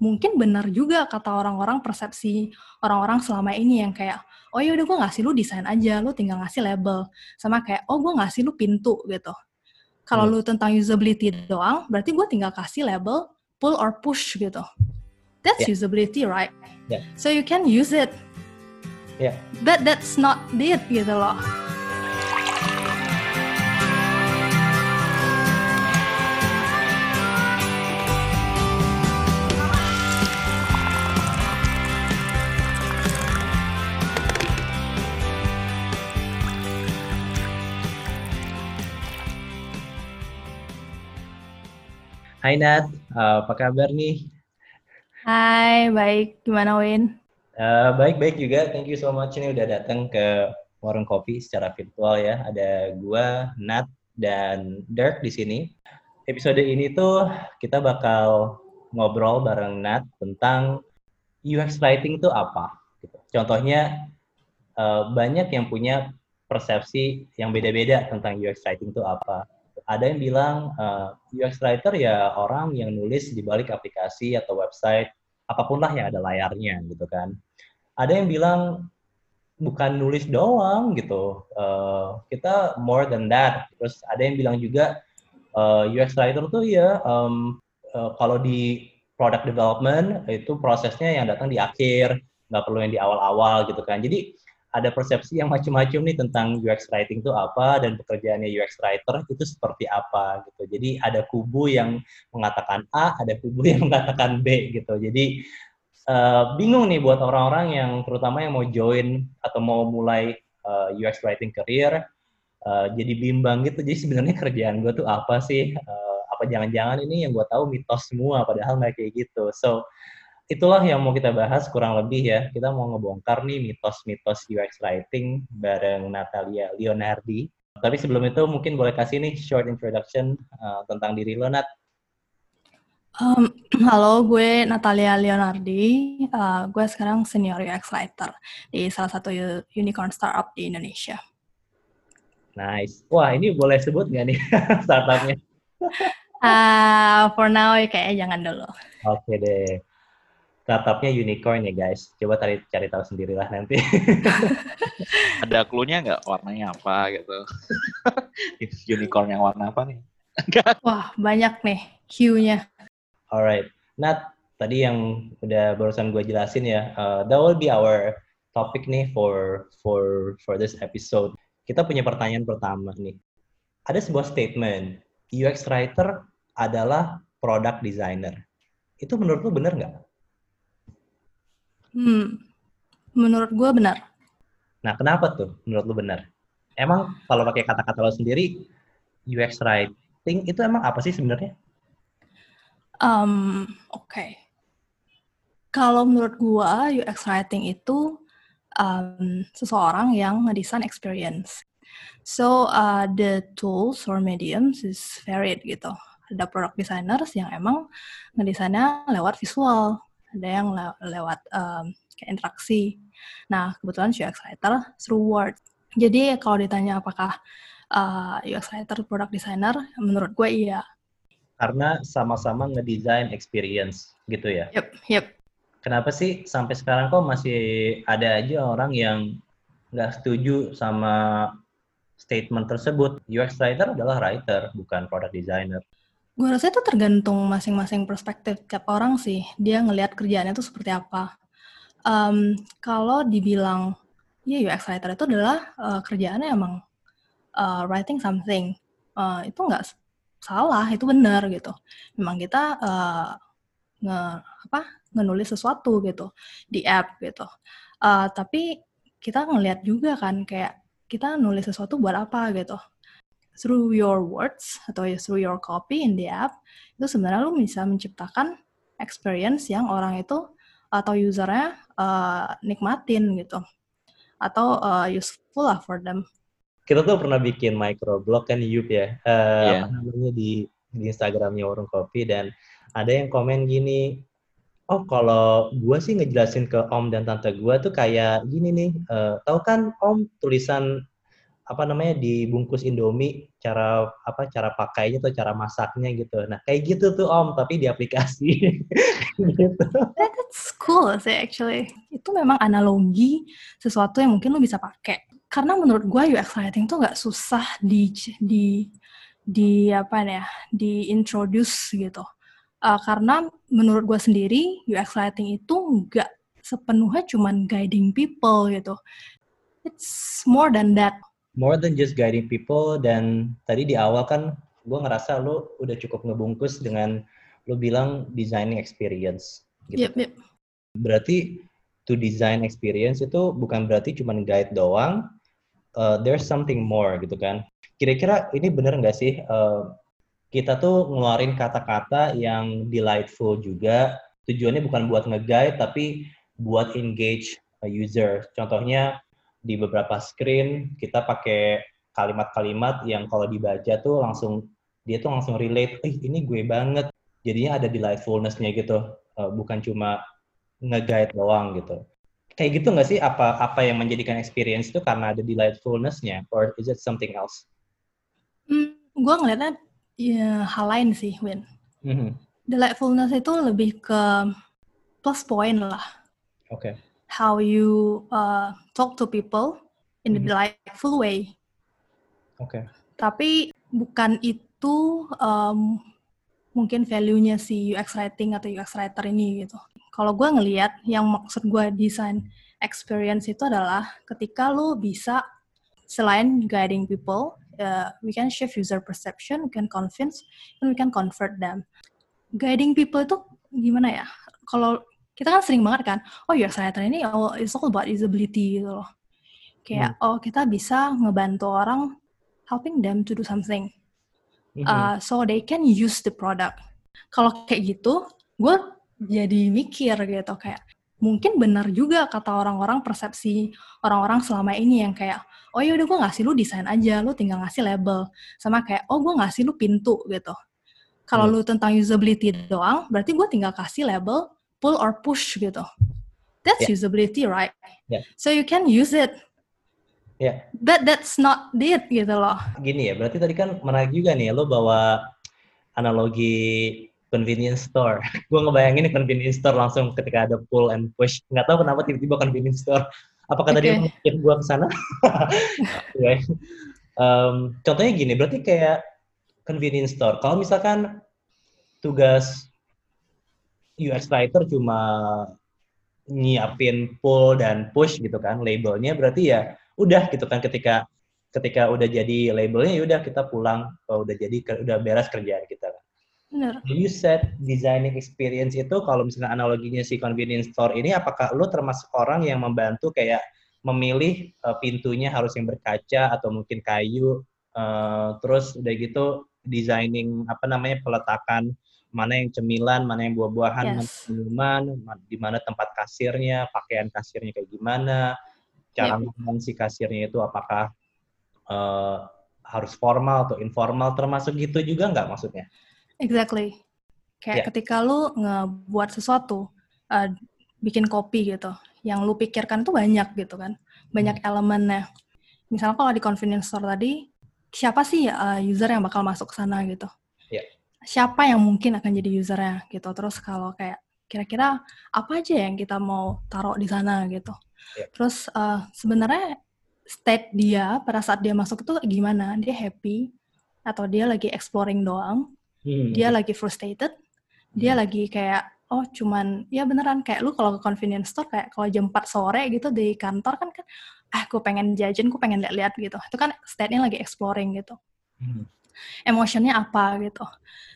mungkin benar juga kata orang-orang persepsi orang-orang selama ini yang kayak oh ya udah gue ngasih lu desain aja lu tinggal ngasih label sama kayak oh gue ngasih lu pintu gitu kalau hmm. lu tentang usability doang berarti gue tinggal kasih label pull or push gitu that's yeah. usability right yeah. so you can use it yeah. but that's not it gitu loh Hai Nat, uh, apa kabar nih? Hai, baik. Gimana Win? Uh, baik-baik juga. Thank you so much ini udah datang ke warung kopi secara virtual ya. Ada gua, Nat, dan Dirk di sini. Episode ini tuh kita bakal ngobrol bareng Nat tentang UX writing itu apa. Gitu. Contohnya uh, banyak yang punya persepsi yang beda-beda tentang UX writing itu apa ada yang bilang uh, eh, UX writer ya orang yang nulis di balik aplikasi atau website apa pun lah yang ada layarnya gitu kan. Ada yang bilang bukan nulis doang gitu, uh, kita more than that. Terus ada yang bilang juga uh, eh, UX writer tuh ya um, uh, kalau di product development itu prosesnya yang datang di akhir, nggak perlu yang di awal-awal gitu kan. Jadi ada persepsi yang macam-macam nih tentang UX writing itu apa dan pekerjaannya UX writer itu seperti apa gitu. Jadi ada kubu yang mengatakan A, ada kubu yang mengatakan B gitu. Jadi uh, bingung nih buat orang-orang yang terutama yang mau join atau mau mulai uh, eh, UX writing career uh, jadi bimbang gitu. Jadi sebenarnya kerjaan gue tuh apa sih? Uh, apa jangan-jangan ini yang gue tahu mitos semua padahal nggak kayak gitu. So itulah yang mau kita bahas kurang lebih ya. Kita mau ngebongkar nih mitos-mitos UX writing bareng Natalia Leonardi. Tapi sebelum itu mungkin boleh kasih nih short introduction uh, tentang diri lo, Nat. Um, halo, gue Natalia Leonardi. Uh, gue sekarang senior UX writer di salah satu unicorn startup di Indonesia. Nice. Wah, ini boleh sebut nggak nih startupnya? uh, for now, ya kayaknya jangan dulu. Oke okay deh startupnya unicorn ya guys. Coba cari cari tahu sendirilah nanti. Ada clue-nya nggak warnanya apa gitu? unicorn yang warna apa nih? Wah banyak nih Q-nya. Alright, Nat tadi yang udah barusan gue jelasin ya. Uh, that will be our topic nih for for for this episode. Kita punya pertanyaan pertama nih. Ada sebuah statement UX writer adalah product designer. Itu menurut lo benar nggak? Hmm, menurut gue benar. Nah, kenapa tuh menurut lu benar? Emang kalau pakai kata-kata lo sendiri, UX writing itu emang apa sih sebenarnya? Um, Oke. Okay. Kalau menurut gue, UX writing itu um, seseorang yang ngedesain experience. So, uh, the tools or mediums is varied gitu. Ada product designers yang emang ngedesainnya lewat visual ada yang le lewat um, kayak interaksi. Nah, kebetulan UX writer through word. Jadi kalau ditanya apakah uh, UX writer product designer, menurut gue iya. Karena sama-sama ngedesain experience gitu ya. Yep, yep. Kenapa sih sampai sekarang kok masih ada aja orang yang nggak setuju sama statement tersebut? UX writer adalah writer, bukan product designer. Gue rasa itu tergantung masing-masing perspektif tiap orang sih. Dia ngelihat kerjaannya itu seperti apa. Um, kalau dibilang, ya UX writer itu adalah uh, kerjaannya emang uh, writing something. Uh, itu nggak salah, itu benar gitu. Memang kita uh, nge apa ngenulis sesuatu gitu di app gitu. Uh, tapi kita ngelihat juga kan kayak kita nulis sesuatu buat apa gitu through your words atau ya through your copy in the app itu sebenarnya lu bisa menciptakan experience yang orang itu atau usernya uh, nikmatin gitu atau uh, useful lah for them. Kita tuh pernah bikin microblog kan Yup ya, uh, yeah. namanya di di Instagramnya Warung Kopi dan ada yang komen gini, oh kalau gue sih ngejelasin ke om dan tante gue tuh kayak gini nih, uh, tahu kan om tulisan apa namanya dibungkus Indomie cara apa cara pakainya atau cara masaknya gitu. Nah kayak gitu tuh Om tapi di aplikasi gitu. That's cool sih actually. Itu memang analogi sesuatu yang mungkin lo bisa pakai. Karena menurut gue UX writing tuh nggak susah di di di apa ya di introduce gitu. Uh, karena menurut gue sendiri UX writing itu nggak sepenuhnya cuman guiding people gitu. It's more than that more than just guiding people dan tadi di awal kan gue ngerasa lo udah cukup ngebungkus dengan lo bilang designing experience gitu. Yep, yep. Berarti to design experience itu bukan berarti cuma guide doang, uh, there's something more gitu kan. Kira-kira ini bener nggak sih uh, kita tuh ngeluarin kata-kata yang delightful juga, tujuannya bukan buat nge-guide tapi buat engage a user. Contohnya di beberapa screen kita pakai kalimat-kalimat yang kalau dibaca tuh langsung dia tuh langsung relate, eh ini gue banget. Jadinya ada delightfulness-nya gitu, uh, bukan cuma nge-guide doang gitu. Kayak gitu nggak sih apa apa yang menjadikan experience itu karena ada delightfulness-nya, or is it something else? Hmm, gue ngeliatnya ya, hal lain sih, Win. Mm-hmm. Delightfulness itu lebih ke plus point lah. Oke. Okay how you uh, talk to people in a mm-hmm. delightful way. Oke. Okay. Tapi bukan itu um, mungkin value-nya si UX writing atau UX writer ini gitu. Kalau gue ngelihat yang maksud gue design experience itu adalah ketika lo bisa selain guiding people, uh, we can shift user perception, we can convince, and we can convert them. Guiding people itu gimana ya? Kalau kita kan sering banget kan, oh UX writer ini oh, it's all about usability gitu loh. Kayak, hmm. oh kita bisa ngebantu orang helping them to do something. Hmm. Uh, so they can use the product. Kalau kayak gitu, gue jadi mikir gitu kayak, mungkin benar juga kata orang-orang persepsi orang-orang selama ini yang kayak oh ya udah gue ngasih lu desain aja lu tinggal ngasih label sama kayak oh gue ngasih lu pintu gitu kalau hmm. lu tentang usability doang berarti gue tinggal kasih label pull or push gitu. That's yeah. usability, right? Yeah. So you can use it. Yeah. But that's not it gitu loh. Gini ya, berarti tadi kan menarik juga nih, lo bawa analogi convenience store. gue ngebayangin convenience store langsung ketika ada pull and push. Nggak tahu kenapa tiba-tiba convenience store. Apakah okay. tadi mungkin gue ke sana? okay. um, contohnya gini, berarti kayak convenience store. Kalau misalkan tugas UX writer cuma nyiapin pull dan push gitu kan labelnya berarti ya udah gitu kan ketika ketika udah jadi labelnya ya udah kita pulang kalau udah jadi udah beres kerjaan kita kan. Benar. You said designing experience itu kalau misalnya analoginya si convenience store ini apakah lo termasuk orang yang membantu kayak memilih uh, pintunya harus yang berkaca atau mungkin kayu uh, terus udah gitu designing apa namanya peletakan mana yang cemilan, mana yang buah-buahan, yes. mana minuman, di mana tempat kasirnya, pakaian kasirnya kayak gimana, cara yep. ngomong si kasirnya itu apakah uh, harus formal atau informal, termasuk gitu juga nggak maksudnya? Exactly. Kayak yeah. ketika lu ngebuat sesuatu, uh, bikin kopi gitu, yang lu pikirkan tuh banyak gitu kan, banyak hmm. elemennya. Misalnya kalau di convenience store tadi, siapa sih uh, user yang bakal masuk ke sana gitu? Siapa yang mungkin akan jadi usernya gitu. Terus kalau kayak kira-kira apa aja yang kita mau taruh di sana gitu. Yeah. Terus uh, sebenarnya state dia pada saat dia masuk itu gimana? Dia happy atau dia lagi exploring doang? Hmm. Dia lagi frustrated? Dia hmm. lagi kayak oh cuman ya beneran kayak lu kalau ke convenience store kayak kalau jam 4 sore gitu di kantor kan kan ah gue pengen jajan, gue pengen lihat-lihat gitu. Itu kan state-nya lagi exploring gitu. Hmm emotionnya apa gitu.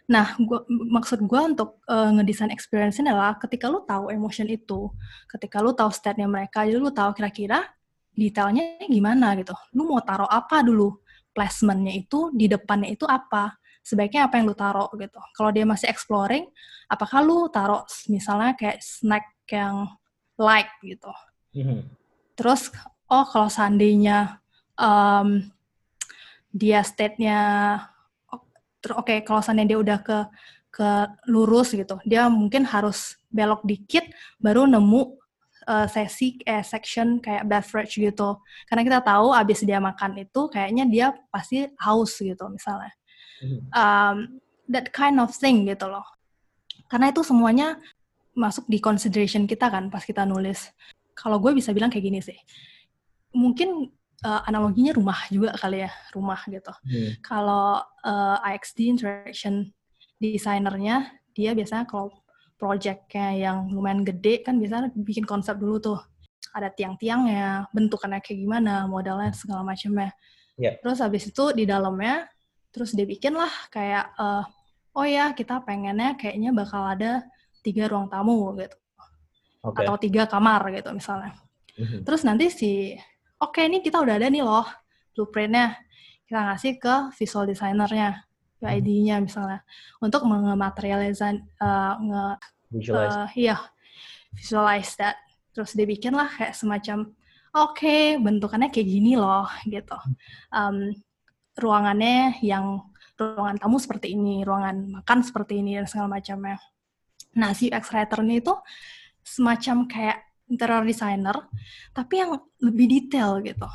Nah, gua, maksud gue untuk uh, ngedesain experience ini adalah ketika lu tahu emotion itu, ketika lu tahu state-nya mereka, jadi lu tahu kira-kira detailnya gimana gitu. Lu mau taruh apa dulu? Placementnya itu, di depannya itu apa? Sebaiknya apa yang lu taruh gitu. Kalau dia masih exploring, apakah lu taruh misalnya kayak snack yang light gitu. Mm-hmm. Terus, oh kalau seandainya um, dia state-nya oke okay, kalau seandainya dia udah ke ke lurus gitu dia mungkin harus belok dikit baru nemu uh, sesi eh section kayak beverage gitu. Karena kita tahu abis dia makan itu kayaknya dia pasti haus gitu misalnya. Um, that kind of thing gitu loh. Karena itu semuanya masuk di consideration kita kan pas kita nulis. Kalau gue bisa bilang kayak gini sih. Mungkin uh, analoginya rumah juga kali ya, rumah gitu. Hmm. Kalau uh, IXD interaction desainernya dia biasanya kalau projectnya yang lumayan gede kan biasanya bikin konsep dulu tuh ada tiang-tiangnya bentukannya kayak gimana modelnya segala macamnya yeah. terus habis itu di dalamnya terus dia bikin lah kayak uh, oh ya kita pengennya kayaknya bakal ada tiga ruang tamu gitu okay. atau tiga kamar gitu misalnya mm-hmm. terus nanti si oke okay, ini kita udah ada nih loh blueprintnya. Kita ngasih ke visual designernya ID-nya misalnya untuk mengematerialisasi uh, nge visualize. Uh, iya visualize that. Terus dibikin lah kayak semacam oke okay, bentukannya kayak gini loh gitu. Um, ruangannya yang ruangan tamu seperti ini ruangan makan seperti ini dan segala macamnya. Nah si UX writer ini itu semacam kayak interior designer tapi yang lebih detail gitu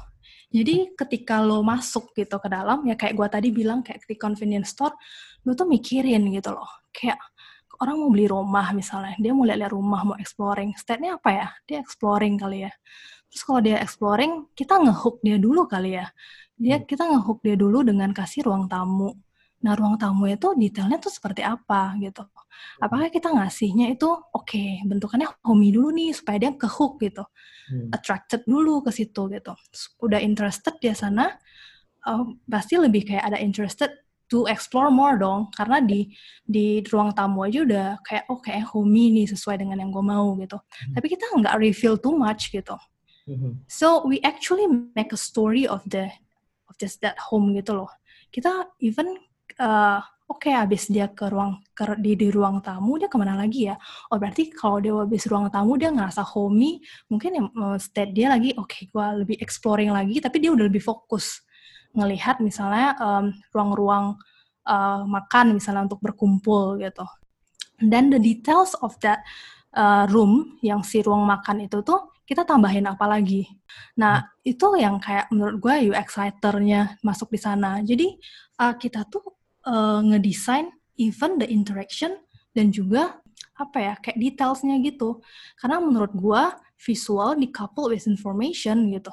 jadi ketika lo masuk gitu ke dalam, ya kayak gue tadi bilang kayak di convenience store, lo tuh mikirin gitu loh. Kayak orang mau beli rumah misalnya, dia mau lihat-lihat rumah, mau exploring. State-nya apa ya? Dia exploring kali ya. Terus kalau dia exploring, kita ngehook dia dulu kali ya. Dia hmm. kita ngehook dia dulu dengan kasih ruang tamu. Nah, ruang tamu itu detailnya tuh seperti apa gitu. Apakah kita ngasihnya itu oke, okay, bentukannya homey dulu nih supaya dia ke hook gitu. Hmm. Attracted dulu ke situ gitu. Udah interested dia sana uh, pasti lebih kayak ada interested to explore more dong karena di di ruang tamu aja udah kayak oh kayak homey nih sesuai dengan yang gue mau gitu. Hmm. Tapi kita nggak reveal too much gitu. Hmm. So we actually make a story of the of just that home gitu loh. Kita even uh, oke okay, habis dia ke ruang ke, di di ruang tamu dia ke mana lagi ya oh berarti kalau dia habis ruang tamu dia ngerasa homey mungkin ya state dia lagi oke okay, gue lebih exploring lagi tapi dia udah lebih fokus ngelihat misalnya ruang-ruang uh, makan misalnya untuk berkumpul gitu dan the details of that uh, room yang si ruang makan itu tuh kita tambahin apa lagi. Nah, itu yang kayak menurut gue UX writer-nya masuk di sana. Jadi, uh, kita tuh uh, ngedesain even the interaction dan juga apa ya kayak detailsnya gitu. Karena menurut gua visual di couple with information gitu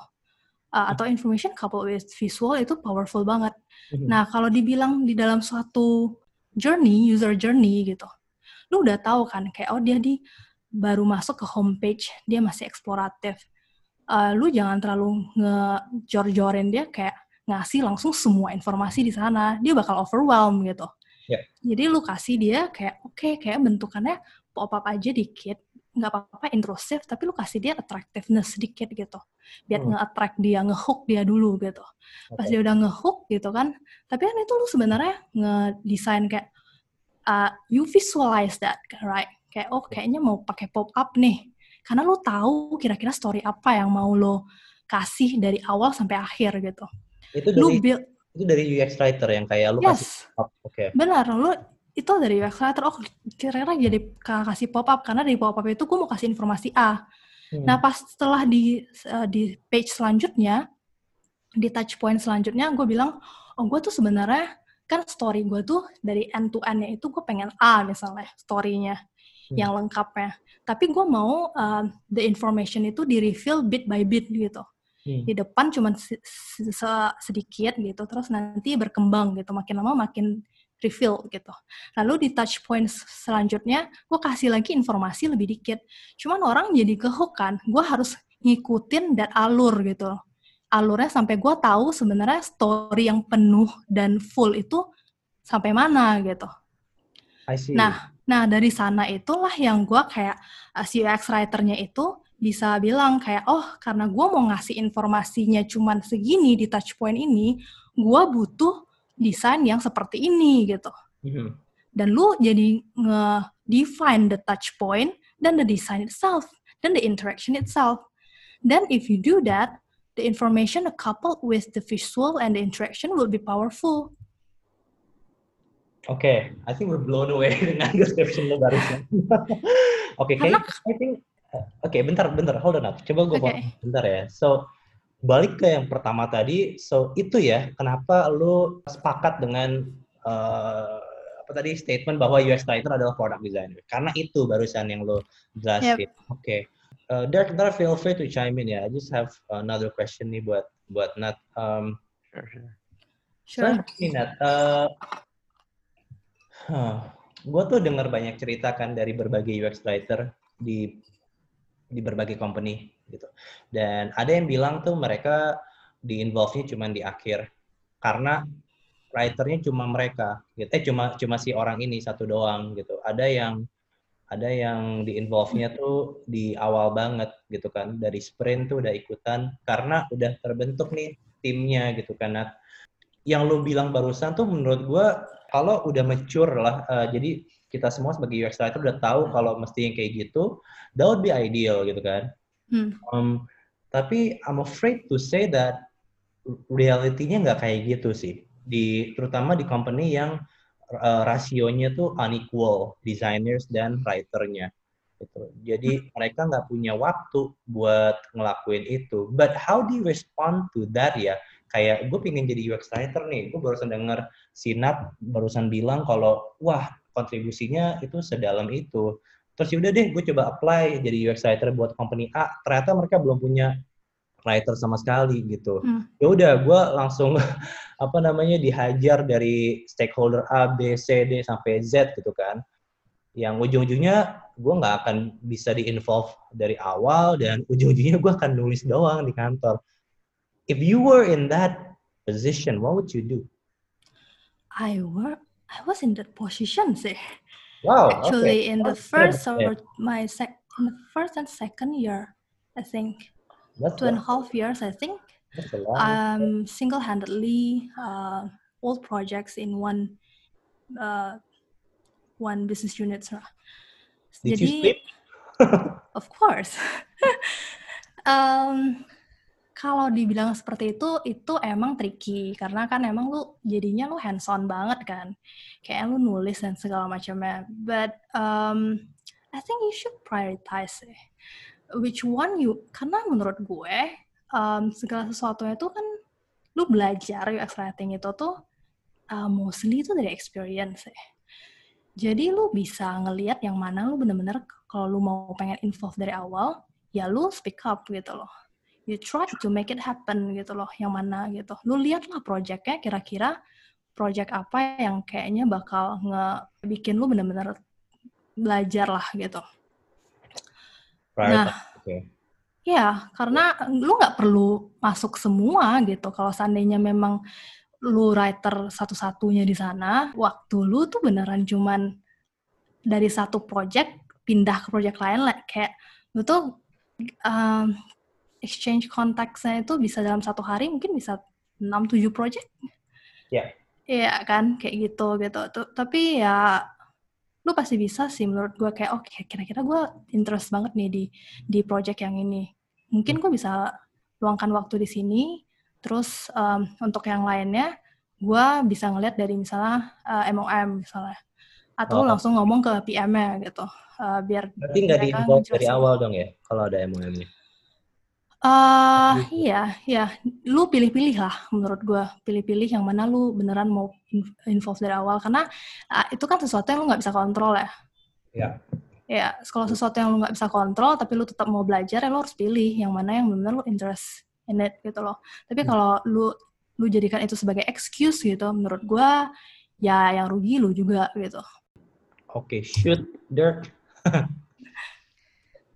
uh, atau information couple with visual itu powerful banget. Mm-hmm. nah kalau dibilang di dalam suatu journey user journey gitu lu udah tahu kan kayak oh dia di baru masuk ke homepage dia masih eksploratif. Uh, lu jangan terlalu ngejor-jorin dia kayak ngasih langsung semua informasi di sana, dia bakal overwhelm gitu. Yeah. Jadi lu kasih dia kayak oke okay, kayak bentukannya pop-up aja dikit, nggak apa-apa intrusif, tapi lu kasih dia attractiveness sedikit gitu, biar hmm. nge-attract dia, nge-hook dia dulu gitu. Okay. Pas dia udah nge-hook gitu kan, tapi kan itu lu sebenarnya nge-design kayak uh, you visualize that, right? Kayak oh kayaknya mau pakai pop-up nih, karena lu tahu kira-kira story apa yang mau lo kasih dari awal sampai akhir gitu. Itu dari, lu build, itu dari UX writer yang kayak lu yes. kasih pop Oke. Okay. Benar, lu itu dari UX writer. Oh, kira-kira jadi kasih pop up karena dari pop up itu gue mau kasih informasi A. Hmm. Nah, pas setelah di uh, di page selanjutnya, di touch point selanjutnya, gue bilang, oh gue tuh sebenarnya kan story gue tuh dari end to end-nya itu gue pengen A misalnya story-nya hmm. yang lengkapnya. Tapi gue mau uh, the information itu di reveal bit by bit gitu hmm. di depan cuma sedikit gitu terus nanti berkembang gitu makin lama makin refill gitu. Lalu di touch point selanjutnya gue kasih lagi informasi lebih dikit. Cuman orang jadi kehook kan gue harus ngikutin dan alur gitu alurnya sampai gue tahu sebenarnya story yang penuh dan full itu sampai mana gitu. Nah nah dari sana itulah yang gue kayak uh, si UX writernya itu bisa bilang kayak oh karena gue mau ngasih informasinya cuman segini di touch point ini gue butuh desain yang seperti ini gitu mm-hmm. dan lu jadi nge-define the touch point dan the design itself dan the interaction itself then if you do that the information coupled with the visual and the interaction will be powerful Oke, okay, I think we're blown away dengan description lo barusan. Oke, okay, I think Oke, bentar, bentar, hold on up. Coba gue Oke. bentar ya. So, balik ke yang pertama tadi, so itu ya, kenapa lu sepakat dengan eh, apa tadi statement bahwa UX writer adalah product designer? Karena itu barusan yang lu jelasin. Oke. Uh, Derek, ntar feel free to chime in ya. I just have another question nih buat buat Nat. Um, Sure, sure. Sure. Gini, Nat, eh, huh, gue tuh dengar banyak cerita kan dari berbagai UX writer di di berbagai company gitu. Dan ada yang bilang tuh mereka di involve-nya cuma di akhir karena writernya cuma mereka gitu. Eh cuma cuma si orang ini satu doang gitu. Ada yang ada yang di involve-nya tuh di awal banget gitu kan. Dari sprint tuh udah ikutan karena udah terbentuk nih timnya gitu kan. Nat. Yang lu bilang barusan tuh menurut gua kalau udah mature lah, uh, jadi kita semua sebagai UX writer udah tahu kalau mesti yang kayak gitu, that would be ideal gitu kan. Hmm. Um, tapi I'm afraid to say that realitinya nggak kayak gitu sih. Di terutama di company yang uh, rasionya tuh unequal designers dan writernya. Gitu. Jadi mereka nggak punya waktu buat ngelakuin itu. But how do you respond to that ya? Kayak gue pengen jadi UX writer nih, gue barusan denger Sinat barusan bilang kalau wah kontribusinya itu sedalam itu. Terus yaudah deh, gue coba apply jadi UX writer buat company A. Ternyata mereka belum punya writer sama sekali gitu. Hmm. Ya udah, gue langsung apa namanya dihajar dari stakeholder A, B, C, D sampai Z gitu kan. Yang ujung-ujungnya gue nggak akan bisa di-involve dari awal dan ujung-ujungnya gue akan nulis doang di kantor. If you were in that position, what would you do? I were I was in that position sih. Wow. Actually, okay. in the first or my sec in the first and second year, I think That's, two and a half years, I think. that's a lot. um, single-handedly uh, all projects in one uh, one business unit. Did you Jadi, sleep? of course. um, kalau dibilang seperti itu, itu emang tricky karena kan emang lu jadinya lu hands on banget kan, kayak lu nulis dan segala macamnya. But um, I think you should prioritize eh. which one you, karena menurut gue um, segala sesuatunya itu kan lu belajar UX writing itu tuh uh, mostly itu dari experience ya. Jadi lu bisa ngelihat yang mana lu bener-bener kalau lu mau pengen involve dari awal, ya lu speak up gitu loh. You try to make it happen gitu loh, yang mana gitu. Lu lihatlah projectnya kira-kira project apa yang kayaknya bakal nge-bikin lu bener-bener belajar lah gitu. Right. Nah, okay. Ya, karena lu nggak perlu masuk semua gitu. Kalau seandainya memang lu writer satu-satunya di sana, waktu lu tuh beneran cuman dari satu project pindah ke project lain, like, kayak lu tuh um, exchange kontaksnya itu bisa dalam satu hari mungkin bisa 6-7 project. Ya. Iya kan, kayak gitu gitu. Tuh, tapi ya lu pasti bisa sih menurut gue kayak oke kira-kira gue interest banget nih di di project yang ini mungkin gue bisa luangkan waktu di sini terus um, untuk yang lainnya gue bisa ngeliat dari misalnya uh, MOM misalnya atau Oh. langsung ngomong ke PM-nya gitu uh, biar Berarti nggak di-involve dari awal dong ya, kalau ada MOM-nya. Eh, Gitu. iya, iya. Lu pilih-pilih lah menurut gua. Pilih-pilih yang mana lu beneran mau in- involve dari awal. Karena ah, itu kan sesuatu yang lu nggak bisa kontrol ya. Ya. Ya, kalau sesuatu yang lu nggak bisa kontrol, tapi lu tetap mau belajar, ya lu harus pilih yang mana yang benar lu interest in it gitu loh. Tapi Hmm. kalau lu lu jadikan itu sebagai excuse gitu, menurut gua ya yang rugi lu juga gitu. Oke, shoot, Dirk.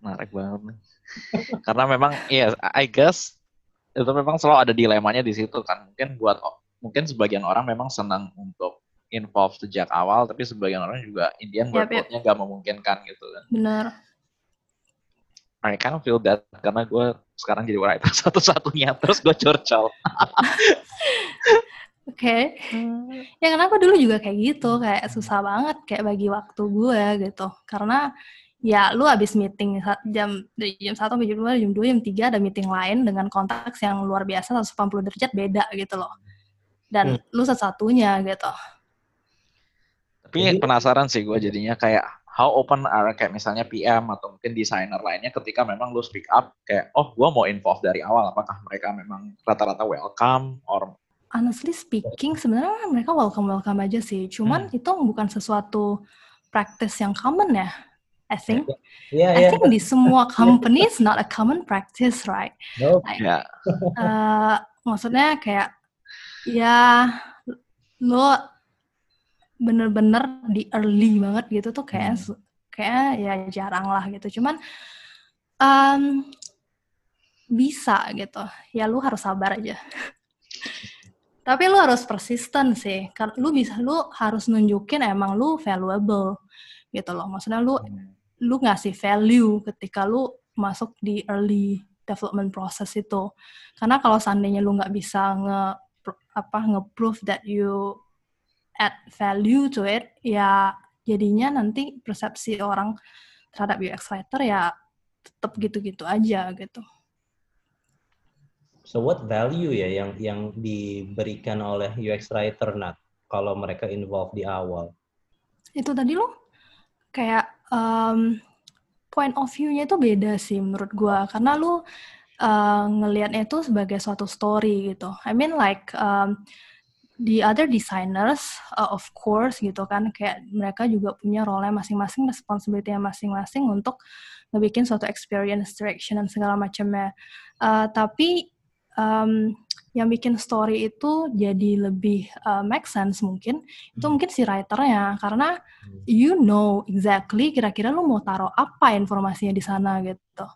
Menarik banget nih. Karena memang iya I guess itu memang selalu ada dilemanya di situ kan. Mungkin buat mungkin sebagian orang memang senang untuk involve sejak awal tapi sebagian orang juga Indian workload-nya nggak memungkinkan gitu kan. Bener. I kind of feel that karena gue sekarang jadi writer satu-satunya terus gue curcol. Oke. Ya kenapa dulu juga kayak gitu, kayak susah banget kayak bagi waktu gue gitu. Karena ya lu habis meeting jam dari jam 1 sampai jam 2, jam 2, jam 3 ada meeting lain dengan konteks yang luar biasa 180 derajat beda gitu loh. Dan lu satu-satunya gitu. Tapi Jadi- penasaran sih gue jadinya kayak how open are kayak misalnya PM atau mungkin desainer lainnya ketika memang lu speak up kayak oh gue mau involve dari awal apakah mereka memang rata-rata welcome or honestly speaking sebenarnya mereka welcome welcome aja sih cuman hmm. itu bukan sesuatu practice yang common ya I think yeah, I yeah. think di semua company is not a common practice right nope. like, yeah. uh, maksudnya kayak ya lo bener-bener di early banget gitu tuh kayak hmm. kayak ya jarang lah gitu cuman um, bisa gitu ya lu harus sabar aja tapi lu harus persisten sih lu bisa lu harus nunjukin emang lu valuable gitu loh maksudnya lu hmm. Lu ngasih value ketika lu masuk di early development process itu karena kalau seandainya lu nggak bisa nge apa nge-prove that you add value to it, ya jadinya nanti persepsi orang terhadap UX writer ya tetap gitu-gitu aja gitu. So what value ya yang yang diberikan oleh UX writer Nat kalau mereka involve di awal? Itu tadi lo kayak um, point of view-nya itu beda sih menurut gua. Karena lu uh, ngelihatnya itu sebagai suatu story gitu. I mean like um, the other designers uh, of course gitu kan. Kayak mereka juga punya role masing-masing responsibility masing-masing untuk ngebikin suatu experience direction dan segala macamnya. Uh, tapi um, yang bikin story itu jadi lebih uh, make sense mungkin itu hmm. mungkin si writernya. Karena hmm. you know exactly kira-kira lu mau taruh apa informasinya di sana gitu.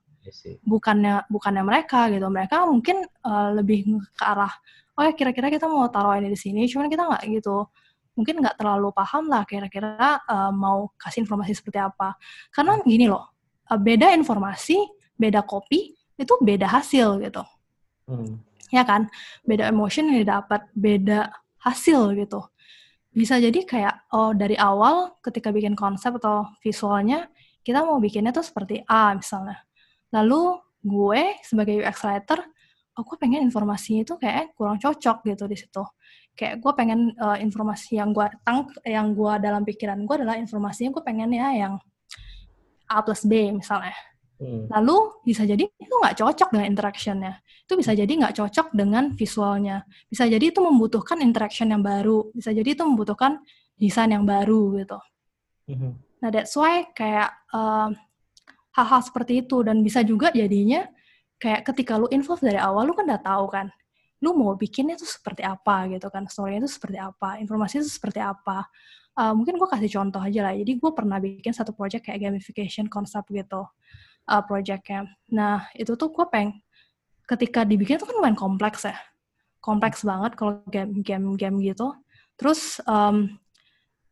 Bukannya bukannya mereka gitu. Mereka mungkin uh, lebih ke arah oh ya kira-kira kita mau taruh ini di sini cuman kita nggak gitu. Mungkin nggak terlalu paham lah kira-kira uh, mau kasih informasi seperti apa. Karena gini loh uh, beda informasi beda kopi itu beda hasil gitu. Hmm. Ya kan? Beda emotion yang didapat beda hasil gitu. Bisa jadi kayak oh dari awal ketika bikin konsep atau visualnya kita mau bikinnya tuh seperti A misalnya. Lalu gue sebagai UX writer gue pengen informasinya itu kayak kurang cocok gitu di situ. Kayak gue pengen uh, informasi yang gue tang yang gue dalam pikiran gue adalah informasinya gue pengen ya yang A plus B misalnya hmm. lalu bisa jadi itu nggak cocok dengan interactionnya. Itu bisa jadi nggak cocok dengan visualnya. Bisa jadi itu membutuhkan interaction yang baru. Bisa jadi itu membutuhkan desain yang baru gitu. Hmm. nah that's why kayak uh, hal-hal seperti itu. Dan bisa juga jadinya kayak ketika lu involve dari awal lu kan udah tahu kan lu mau bikinnya tuh seperti apa gitu kan. Story-nya itu seperti apa informasi itu seperti apa. Uh, mungkin gue kasih contoh aja lah. Jadi gue pernah bikin satu project kayak gamification konsep gitu uh, projectnya nah itu tuh gue peng ketika dibikin itu kan lumayan kompleks ya kompleks banget kalau game-game game gitu terus um,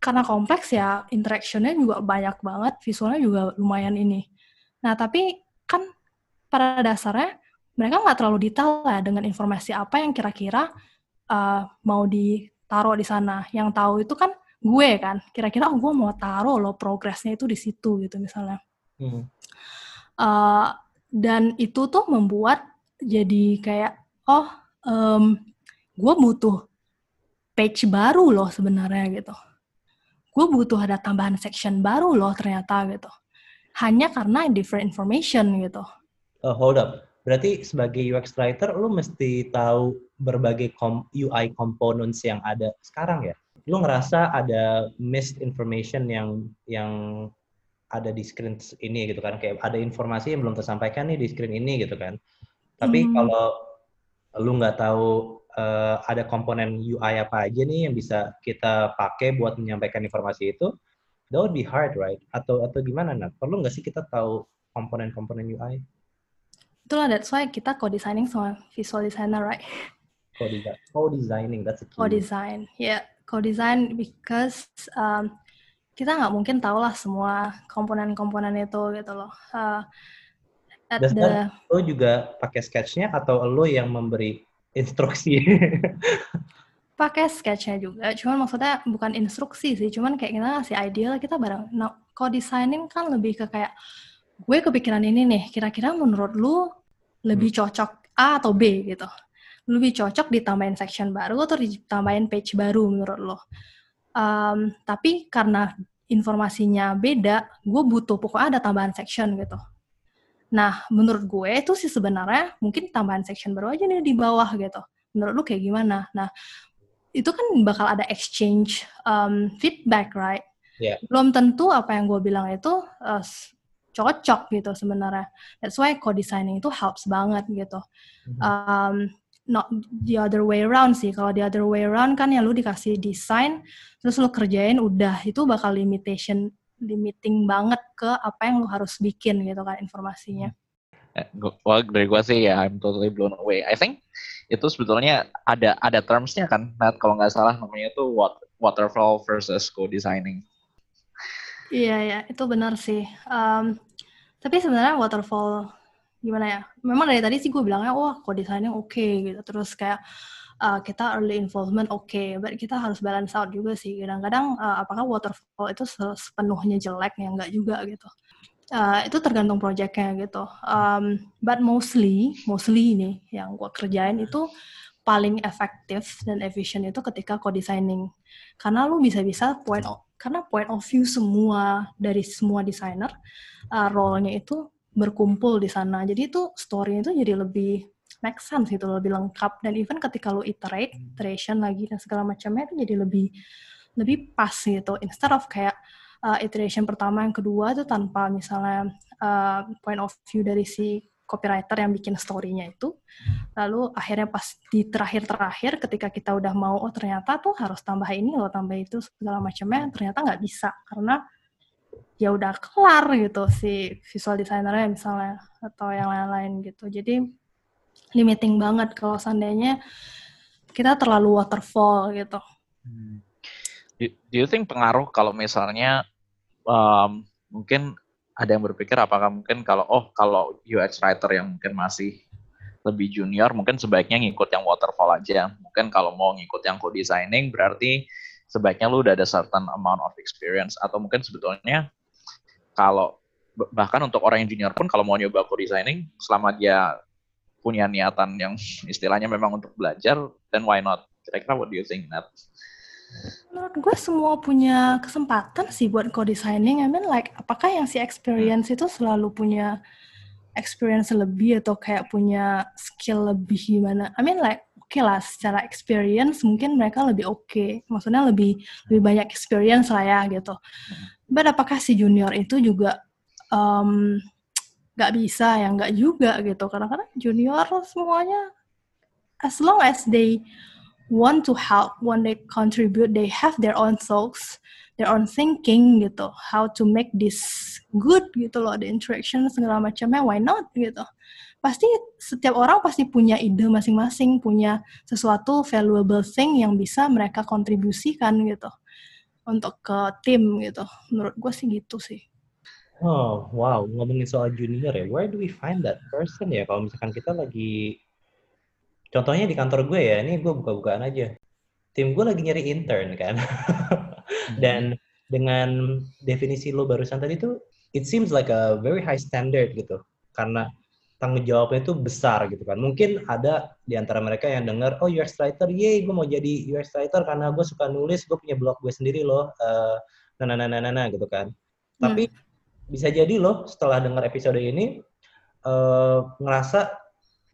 karena kompleks ya interactionnya juga banyak banget visualnya juga lumayan ini nah tapi kan pada dasarnya mereka nggak terlalu detail lah dengan informasi apa yang kira-kira uh, mau ditaruh di sana. Yang tahu itu kan gue kan. Kira-kira oh gue mau taruh lo progresnya itu di situ gitu misalnya. Hmm. Uh, dan itu tuh membuat jadi kayak oh um, gue butuh page baru loh sebenarnya gitu. Gue butuh ada tambahan section baru loh ternyata gitu. Hanya karena different information gitu uh, hold up. Berarti sebagai UX writer, lu mesti tahu berbagai kom UI components yang ada sekarang ya. Lu ngerasa ada missed information yang yang ada di screen ini gitu kan, kayak ada informasi yang belum tersampaikan nih di screen ini gitu kan. Tapi hmm. kalau lu nggak tahu uh, ada komponen UI apa aja nih yang bisa kita pakai buat menyampaikan informasi itu, that would be hard, right? Atau atau gimana, Nat? Perlu nggak sih kita tahu komponen-komponen UI? Itulah that's why kita co-designing sama visual designer, right? Co-designing, that's a key. Co-design. Yeah. Co-design because um, kita nggak mungkin tahu lah semua komponen-komponen itu gitu loh. Uh, at Dan the... lo juga pakai sketchnya atau lo yang memberi instruksi? pakai sketchnya juga, cuman maksudnya bukan instruksi sih, cuman kayak kita ngasih ideal kita bareng. Nah, co-designing kan lebih ke kayak gue kepikiran ini nih, kira-kira menurut lu lebih hmm. cocok A atau B gitu. Lebih cocok ditambahin section baru atau ditambahin page baru menurut lo. Um, tapi karena informasinya beda, gue butuh pokoknya ada tambahan section gitu. Nah, menurut gue itu sih sebenarnya mungkin tambahan section baru aja nih di bawah gitu. Menurut lu kayak gimana? Nah, itu kan bakal ada exchange um, feedback, right? Yeah. Belum tentu apa yang gue bilang itu uh, cocok gitu sebenarnya. That's why co-designing itu helps banget gitu. Mm-hmm. Um, not the other way around sih. Kalau the other way around kan ya lu dikasih desain, terus lu kerjain udah itu bakal limitation limiting banget ke apa yang lu harus bikin gitu kan informasinya. Eh, well, dari gue sih ya I'm totally blown away. I think itu sebetulnya ada ada termsnya kan, Nat, kalau nggak salah namanya itu waterfall versus co-designing. Iya ya, itu benar sih. Um, tapi sebenarnya waterfall gimana ya? Memang dari tadi sih gue bilangnya, wah co-designing oke okay, gitu. Terus kayak uh, kita early involvement oke, okay, but kita harus balance out juga sih. Kadang-kadang uh, apakah waterfall itu sepenuhnya jelek ya enggak juga gitu. Uh, itu tergantung projectnya gitu. Um, but mostly, mostly ini yang gue kerjain itu paling efektif dan efisien itu ketika co-designing. Karena lu bisa-bisa point of, karena point of view semua dari semua desainer uh, role-nya itu berkumpul di sana. Jadi itu story itu jadi lebih make sense gitu lebih lengkap dan even ketika lo iterate hmm. iteration lagi dan segala macamnya itu jadi lebih lebih pas gitu instead of kayak uh, iteration pertama yang kedua itu tanpa misalnya uh, point of view dari si copywriter yang bikin story-nya itu lalu akhirnya pas di terakhir-terakhir ketika kita udah mau oh ternyata tuh harus tambah ini loh tambah itu segala macamnya ternyata nggak bisa karena ya udah kelar gitu si visual designernya misalnya atau yang lain-lain gitu jadi limiting banget kalau seandainya kita terlalu waterfall gitu. Hmm. Do, do you think pengaruh kalau misalnya um, mungkin ada yang berpikir apakah mungkin kalau oh kalau UX writer yang mungkin masih lebih junior mungkin sebaiknya ngikut yang waterfall aja. Mungkin kalau mau ngikut yang co-designing berarti sebaiknya lu udah ada certain amount of experience atau mungkin sebetulnya kalau bahkan untuk orang yang junior pun kalau mau nyoba co-designing selama dia punya niatan yang istilahnya memang untuk belajar, then why not? Kira-kira what do you think, Nat? Menurut gue semua punya kesempatan sih buat co-designing. I mean like, apakah yang si experience itu selalu punya experience lebih atau kayak punya skill lebih gimana? I mean like, okay lah, secara experience mungkin mereka lebih oke. Okay. Maksudnya lebih lebih banyak experience lah ya gitu. Hmm. But apakah si junior itu juga um, nggak bisa ya nggak juga gitu kadang-kadang junior semuanya as long as they want to help when they contribute they have their own thoughts their own thinking gitu how to make this good gitu loh the interaction segala macamnya why not gitu pasti setiap orang pasti punya ide masing-masing punya sesuatu valuable thing yang bisa mereka kontribusikan gitu untuk ke tim gitu menurut gue sih gitu sih Oh, wow. Ngomongin soal junior ya, where do we find that person ya? Kalau misalkan kita lagi, contohnya di kantor gue ya, ini gue buka-bukaan aja. Tim gue lagi nyari intern kan. Dan dengan definisi lo barusan tadi tuh, it seems like a very high standard gitu. Karena tanggung jawabnya itu besar gitu kan. Mungkin ada di antara mereka yang dengar, oh UX writer, yay gue mau jadi UX writer karena gue suka nulis, gue punya blog gue sendiri loh, uh, nah, nah, nah, nah, nah, gitu kan. Tapi hmm bisa jadi loh setelah dengar episode ini uh, ngerasa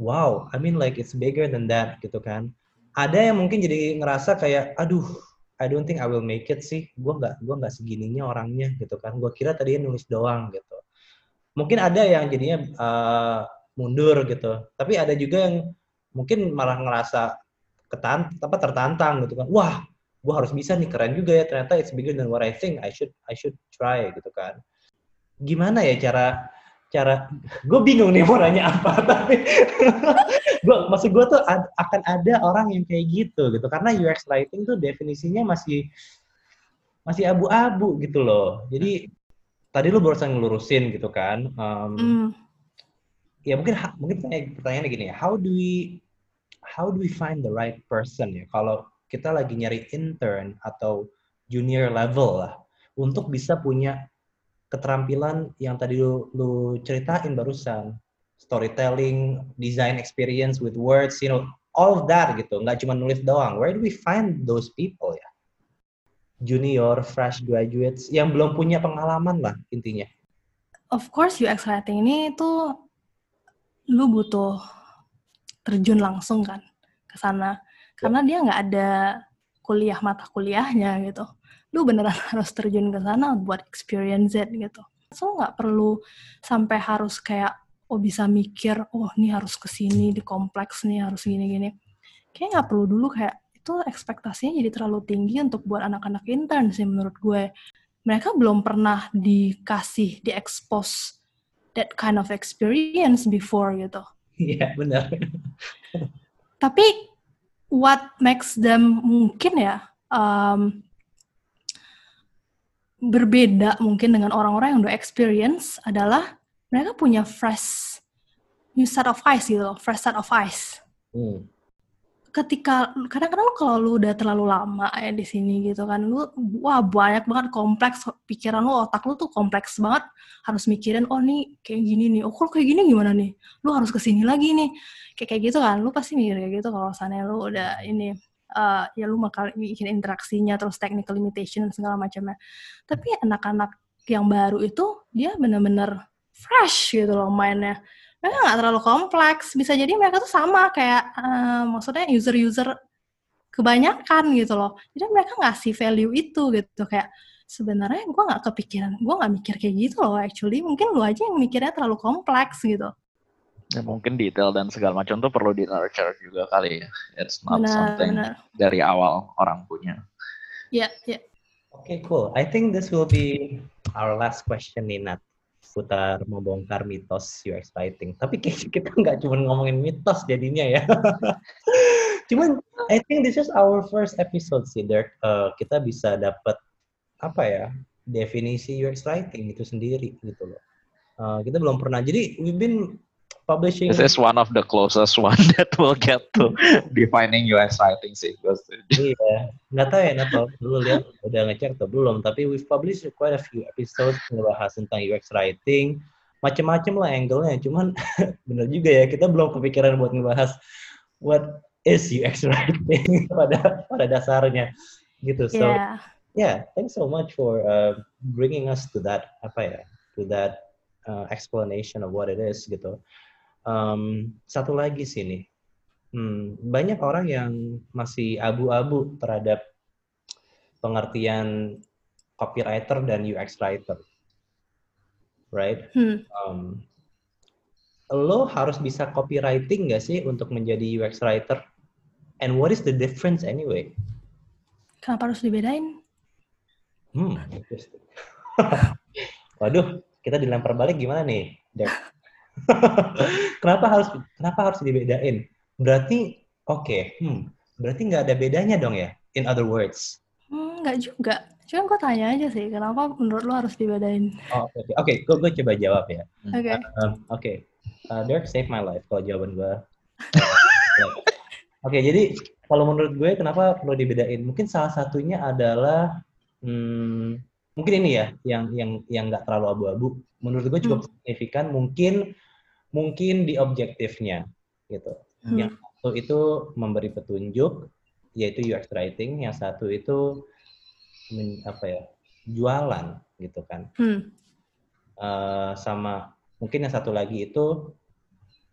wow, I mean like it's bigger than that gitu kan. Ada yang mungkin jadi ngerasa kayak aduh, I don't think I will make it sih. Gue nggak gue nggak segininya orangnya gitu kan. Gue kira tadi nulis doang gitu. Mungkin ada yang jadinya uh, mundur gitu. Tapi ada juga yang mungkin malah ngerasa ketan apa tertantang gitu kan. Wah, gue harus bisa nih keren juga ya ternyata it's bigger than what I think I should I should try gitu kan gimana ya cara cara gue bingung nih mau nanya apa tapi gue maksud gue tuh ad, akan ada orang yang kayak gitu gitu karena UX writing tuh definisinya masih masih abu-abu gitu loh jadi tadi lu barusan ngelurusin gitu kan um, mm. Ya mungkin mungkin pertanyaannya gini ya. How do we how do we find the right person ya? Kalau kita lagi nyari intern atau junior level lah untuk bisa punya keterampilan yang tadi lu, lu ceritain barusan. Storytelling design experience with words you know all of that gitu. Nggak cuma nulis doang. Where do we find those people ya? Junior, fresh graduates yang belum punya pengalaman lah intinya? Of course UX writing ini tuh lu butuh terjun langsung kan ke sana karena dia nggak ada kuliah mata kuliahnya gitu. Lu beneran harus terjun ke sana buat experience it gitu. So nggak perlu sampai harus kayak oh bisa mikir oh ini harus ke sini di kompleks nih harus gini-gini. Kayak nggak perlu dulu kayak itu ekspektasinya jadi terlalu tinggi untuk buat anak-anak intern sih menurut gue. Mereka belum pernah dikasih, diekspos that kind of experience before gitu. Iya, benar. Tapi what makes them mungkin ya um, berbeda mungkin dengan orang-orang yang udah experience adalah mereka punya fresh new set of eyes gitu, fresh set of eyes. Hmm ketika kadang-kadang kalau lu udah terlalu lama ya di sini gitu kan lu wah banyak banget kompleks pikiran lu otak lu tuh kompleks banget. Harus mikirin oh nih kayak gini nih. Oh kalau kayak gini gimana nih? Lu harus ke sini lagi nih. Kayak kayak gitu kan lu pasti mikir kayak gitu kalau sana lu udah ini uh, ya lu bakal bikin interaksinya terus technical limitation dan segala macamnya. Tapi anak-anak yang baru itu dia bener-bener fresh gitu loh mainnya mereka nggak terlalu kompleks. Bisa jadi mereka tuh sama kayak uh, maksudnya user-user kebanyakan gitu loh. Jadi mereka ngasih value itu gitu. Kayak sebenarnya gue nggak kepikiran gue nggak mikir kayak gitu loh actually. Mungkin lu aja yang mikirnya terlalu kompleks gitu. Ya mungkin detail dan segala macam tuh perlu di nurture juga kali ya. It's not benar, something benar. dari awal orang punya. Ya yeah, ya. Yeah. Oke, okay, cool. I think this will be our last question nih, Nat seputar membongkar mitos UX writing. Tapi kita nggak cuma ngomongin mitos jadinya ya. Cuman I think this is our first episode sih, Dirk. Uh, kita bisa dapat apa ya definisi UX writing itu sendiri gitu loh. Uh, kita belum pernah. Jadi we've been publishing. This is one of the closest one that will get to defining UX writing sih. iya, nggak tahu ya Nato, dulu lihat udah ngecek atau belum. Tapi we've published quite a few episodes ngebahas tentang UX writing, macam-macam lah angle-nya. Cuman bener juga ya, kita belum kepikiran buat ngebahas what is UX writing pada pada dasarnya gitu. So yeah, yeah thanks so much for uh, bringing us to that apa ya, to that uh, explanation of what it is gitu um, satu lagi sih nih, hmm, banyak orang yang masih abu-abu terhadap pengertian copywriter dan UX writer, right? Hmm. Um, lo harus bisa copywriting nggak sih untuk menjadi UX writer? And what is the difference anyway? Kenapa harus dibedain? Hmm, Waduh, kita dilempar balik gimana nih, kenapa harus kenapa harus dibedain? Berarti oke, okay, hmm, berarti nggak ada bedanya dong ya? In other words? Hmm, nggak juga. Cuma gue tanya aja sih, kenapa menurut lo harus dibedain? Oh, oke, okay. okay, gue gue coba jawab ya. Oke. Okay. Uh, oke, okay. uh, Dirk save my life kalau jawaban gue. oke, okay, jadi kalau menurut gue kenapa perlu dibedain? Mungkin salah satunya adalah hmm, mungkin ini ya yang yang yang nggak terlalu abu-abu. Menurut gue cukup hmm. signifikan. Mungkin mungkin di objektifnya gitu. Hmm. Yang satu itu memberi petunjuk yaitu UX writing, yang satu itu men, apa ya jualan gitu kan. Hmm. Uh, sama mungkin yang satu lagi itu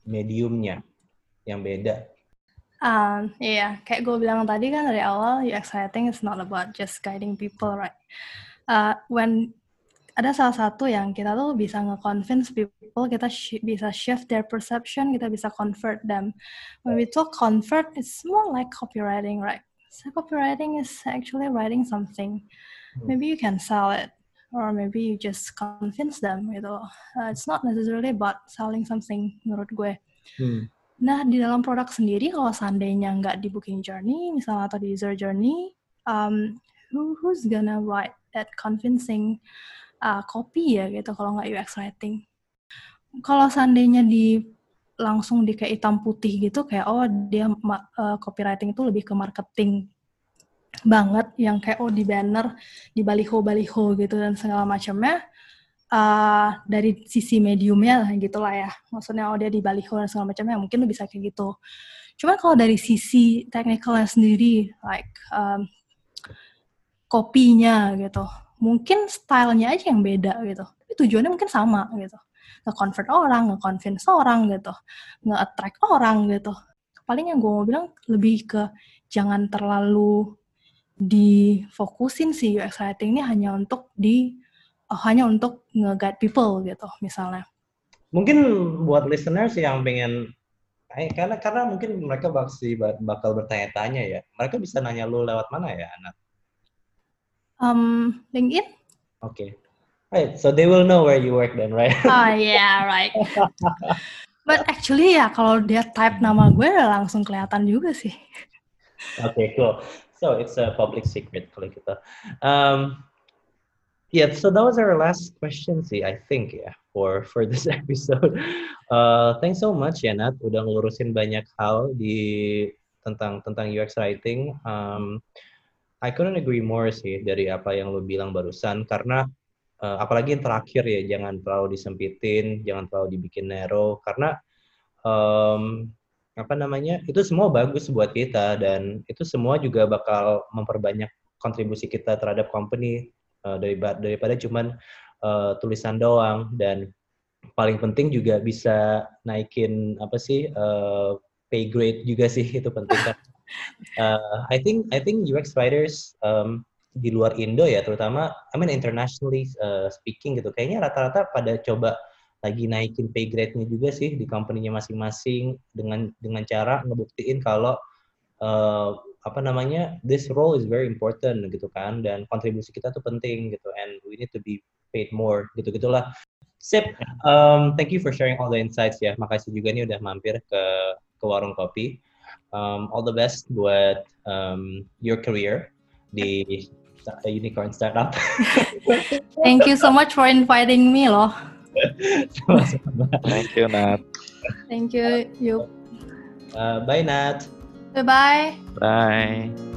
mediumnya yang beda. Um, iya, kayak gue bilang tadi kan dari awal UX writing is not about just guiding people, right? Uh, when ada salah satu yang kita tuh bisa nge-convince people, kita sh bisa shift their perception, kita bisa convert them. When we talk convert, it's more like copywriting, right? So copywriting is actually writing something. Hmm. Maybe you can sell it, or maybe you just convince them gitu. Uh, it's not necessarily about selling something menurut gue. Hmm. Nah, di dalam produk sendiri, kalau seandainya nggak di booking journey, misalnya atau di user journey, um, who, who's gonna write that convincing uh, copy ya gitu kalau nggak UX writing. Kalau seandainya di langsung di kayak hitam putih gitu kayak oh dia uh, copywriting itu lebih ke marketing banget yang kayak oh di banner di baliho baliho gitu dan segala macamnya uh, dari sisi mediumnya gitu lah ya maksudnya oh dia di baliho dan segala macamnya mungkin bisa kayak gitu cuman kalau dari sisi technicalnya sendiri like um, kopinya gitu. Mungkin stylenya aja yang beda gitu. Tapi tujuannya mungkin sama gitu. Nge-convert orang, nge-convince orang gitu. Nge-attract orang gitu. Paling yang gue mau bilang lebih ke jangan terlalu difokusin sih UX writing ini hanya untuk di oh, hanya untuk nge-guide people gitu misalnya. Mungkin buat listeners yang pengen Eh, karena karena mungkin mereka bakal bakal bertanya-tanya ya. Mereka bisa nanya lu lewat mana ya, Anak? Um, LinkedIn. Oke. Okay. Right, so they will know where you work then, right? Oh yeah, right. But actually ya kalau dia type nama gue udah langsung kelihatan juga sih. Oke, okay, cool. So it's a public secret kalau gitu. Um, yeah, so that was our last question sih, I think ya. Yeah for for this episode. Uh, thanks so much ya Nat, udah ngelurusin banyak hal di tentang tentang UX writing. Um, I couldn't agree more sih dari apa yang lo bilang barusan. Karena uh, apalagi yang terakhir ya jangan terlalu disempitin, jangan terlalu dibikin narrow. Karena um, apa namanya itu semua bagus buat kita dan itu semua juga bakal memperbanyak kontribusi kita terhadap company uh, daripada daripada cuman uh, tulisan doang. Dan paling penting juga bisa naikin apa sih uh, pay grade juga sih itu penting kan. Uh, I think I think UX writers um, di luar Indo ya terutama I mean internationally uh, speaking gitu. Kayaknya rata-rata pada coba lagi naikin pay grade-nya juga sih di company-nya masing-masing dengan dengan cara ngebuktiin kalau uh, apa namanya this role is very important gitu kan dan kontribusi kita tuh penting gitu and we need to be paid more gitu gitulah. Sip um, thank you for sharing all the insights ya. Makasih juga nih udah mampir ke ke warung kopi um, all the best buat um, your career di unicorn startup. Thank you so much for inviting me loh thank you Nat. Thank you you uh, bye Nat. Bye-bye. Bye.